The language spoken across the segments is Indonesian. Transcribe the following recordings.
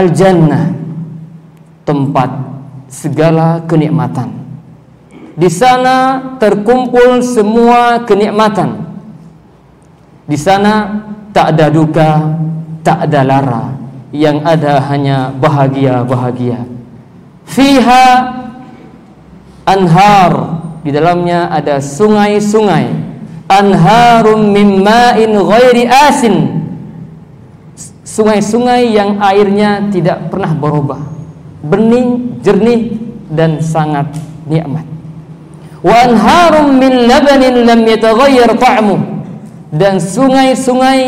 al-jannah tempat segala kenikmatan. Di sana terkumpul semua kenikmatan. Di sana tak ada duka, tak ada lara. Yang ada hanya bahagia-bahagia. Fiha anhar. Di dalamnya ada sungai-sungai. Anharum min ma'in ghairi asin. Sungai-sungai yang airnya tidak pernah berubah. Bening, jernih dan sangat nikmat. Wa anharum min labanin lam yataghayyar. Dan sungai-sungai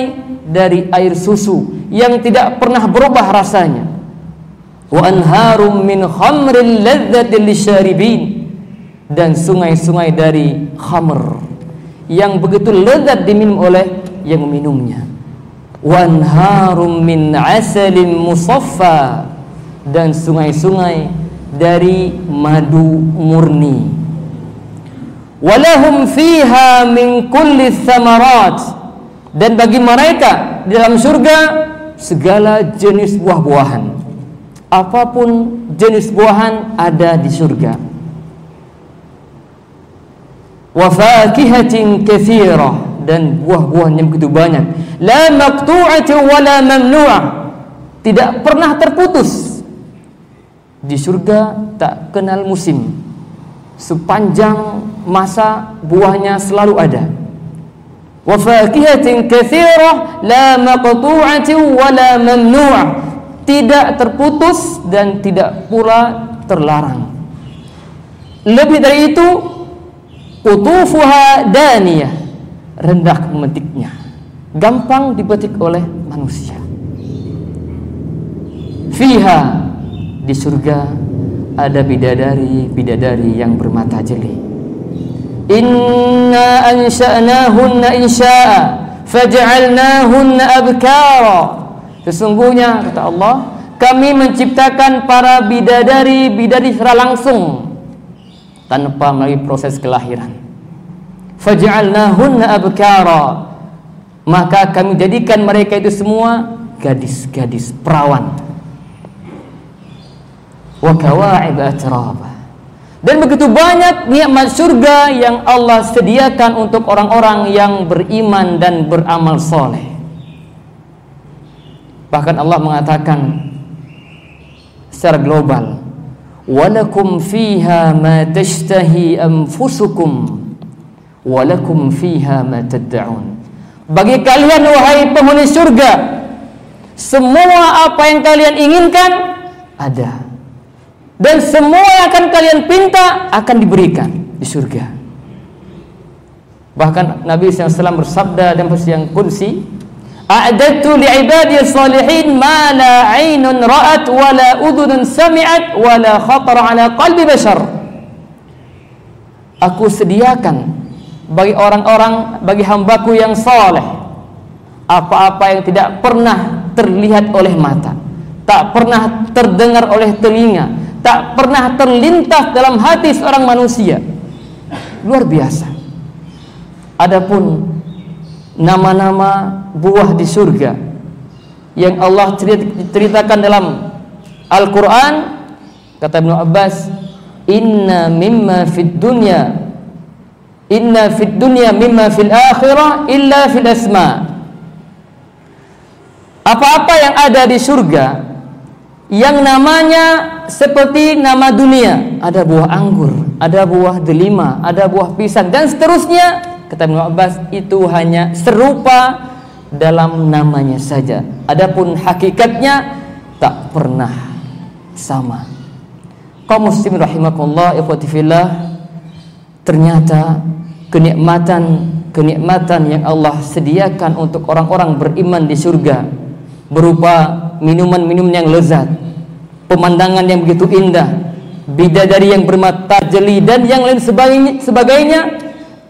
dari air susu yang tidak pernah berubah rasanya wa anharum min khamrin ladzatil dan sungai-sungai dari khamr yang begitu lezat diminum oleh yang meminumnya wa anharum min asalin musaffa. Dan sungai-sungai dari madu murni. Walahum fiha min kulli thamarat. Dan bagi mereka di dalam surga segala jenis buah-buahan. Apa pun jenis buahan ada di surga. Wa fakihatin katsirah dan buah-buahnya begitu banyak. La maqtu'atu wa la mamnu'ah. Tidak pernah terputus. Di surga tak kenal musim. Sepanjang masa buahnya selalu ada. Wa fakihatin katsirah la maqtu'atu wa la mamnu'ah. Tidak terputus dan tidak pula terlarang. Lebih dari itu, qutufuha daniyah rendah memetiknya gampang dipetik oleh manusia fiha di surga ada bidadari bidadari yang bermata jeli Inna ansha'nahunna insya'a faj'alnahunna abkara. Sesungguhnya kata Allah, kami menciptakan para bidadari bidadari secara langsung tanpa melalui proses kelahiran. Faj'alnahunna abkara. Maka kami jadikan mereka itu semua gadis-gadis perawan. Wa dan begitu banyak nikmat surga yang Allah sediakan untuk orang-orang yang beriman dan beramal soleh. Bahkan Allah mengatakan secara global, "Walakum fiha ma tashtahi anfusukum, walakum fiha ma tad'un." Bagi kalian wahai penghuni surga, semua apa yang kalian inginkan ada dan semua yang akan kalian pinta akan diberikan di surga. Bahkan Nabi SAW bersabda versi yang kunci, "A'dadtu li'ibadi salihin ma la 'ainun ra'at wa la udhunun sami'at wa la khatar 'ala qalbi bashar." Aku sediakan bagi orang-orang bagi hambaku yang saleh apa-apa yang tidak pernah terlihat oleh mata, tak pernah terdengar oleh telinga, tak pernah terlintas dalam hati seorang manusia. Luar biasa. Adapun nama-nama buah di surga yang Allah ceritakan dalam Al-Qur'an kata Ibnu Abbas, "Inna mimma fid dunya inna fid dunya mimma fil akhirah illa fil asma." Apa-apa yang ada di surga yang namanya seperti nama dunia ada buah anggur ada buah delima ada buah pisang dan seterusnya kata Ibnu Abbas itu hanya serupa dalam namanya saja adapun hakikatnya tak pernah sama kaum muslimin rahimakumullah ikhwati fillah ternyata kenikmatan kenikmatan yang Allah sediakan untuk orang-orang beriman di surga berupa minuman-minuman yang lezat, pemandangan yang begitu indah, bidadari yang bermata jeli dan yang lain sebagainya, sebagainya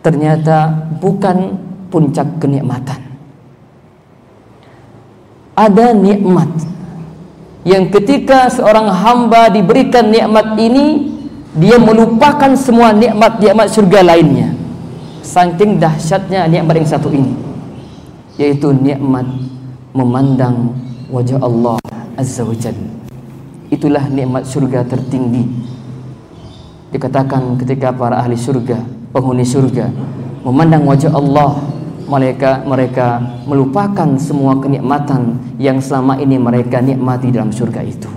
ternyata bukan puncak kenikmatan. Ada nikmat yang ketika seorang hamba diberikan nikmat ini dia melupakan semua nikmat-nikmat surga lainnya. Saking dahsyatnya nikmat yang satu ini yaitu nikmat memandang wajah Allah Azza wa Jalla. Itulah nikmat surga tertinggi. Dikatakan ketika para ahli surga, penghuni surga memandang wajah Allah, mereka mereka melupakan semua kenikmatan yang selama ini mereka nikmati dalam surga itu.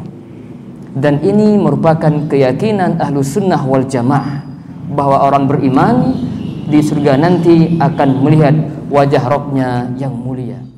Dan ini merupakan keyakinan ahlu sunnah wal jamaah bahwa orang beriman di surga nanti akan melihat wajah Robnya yang mulia.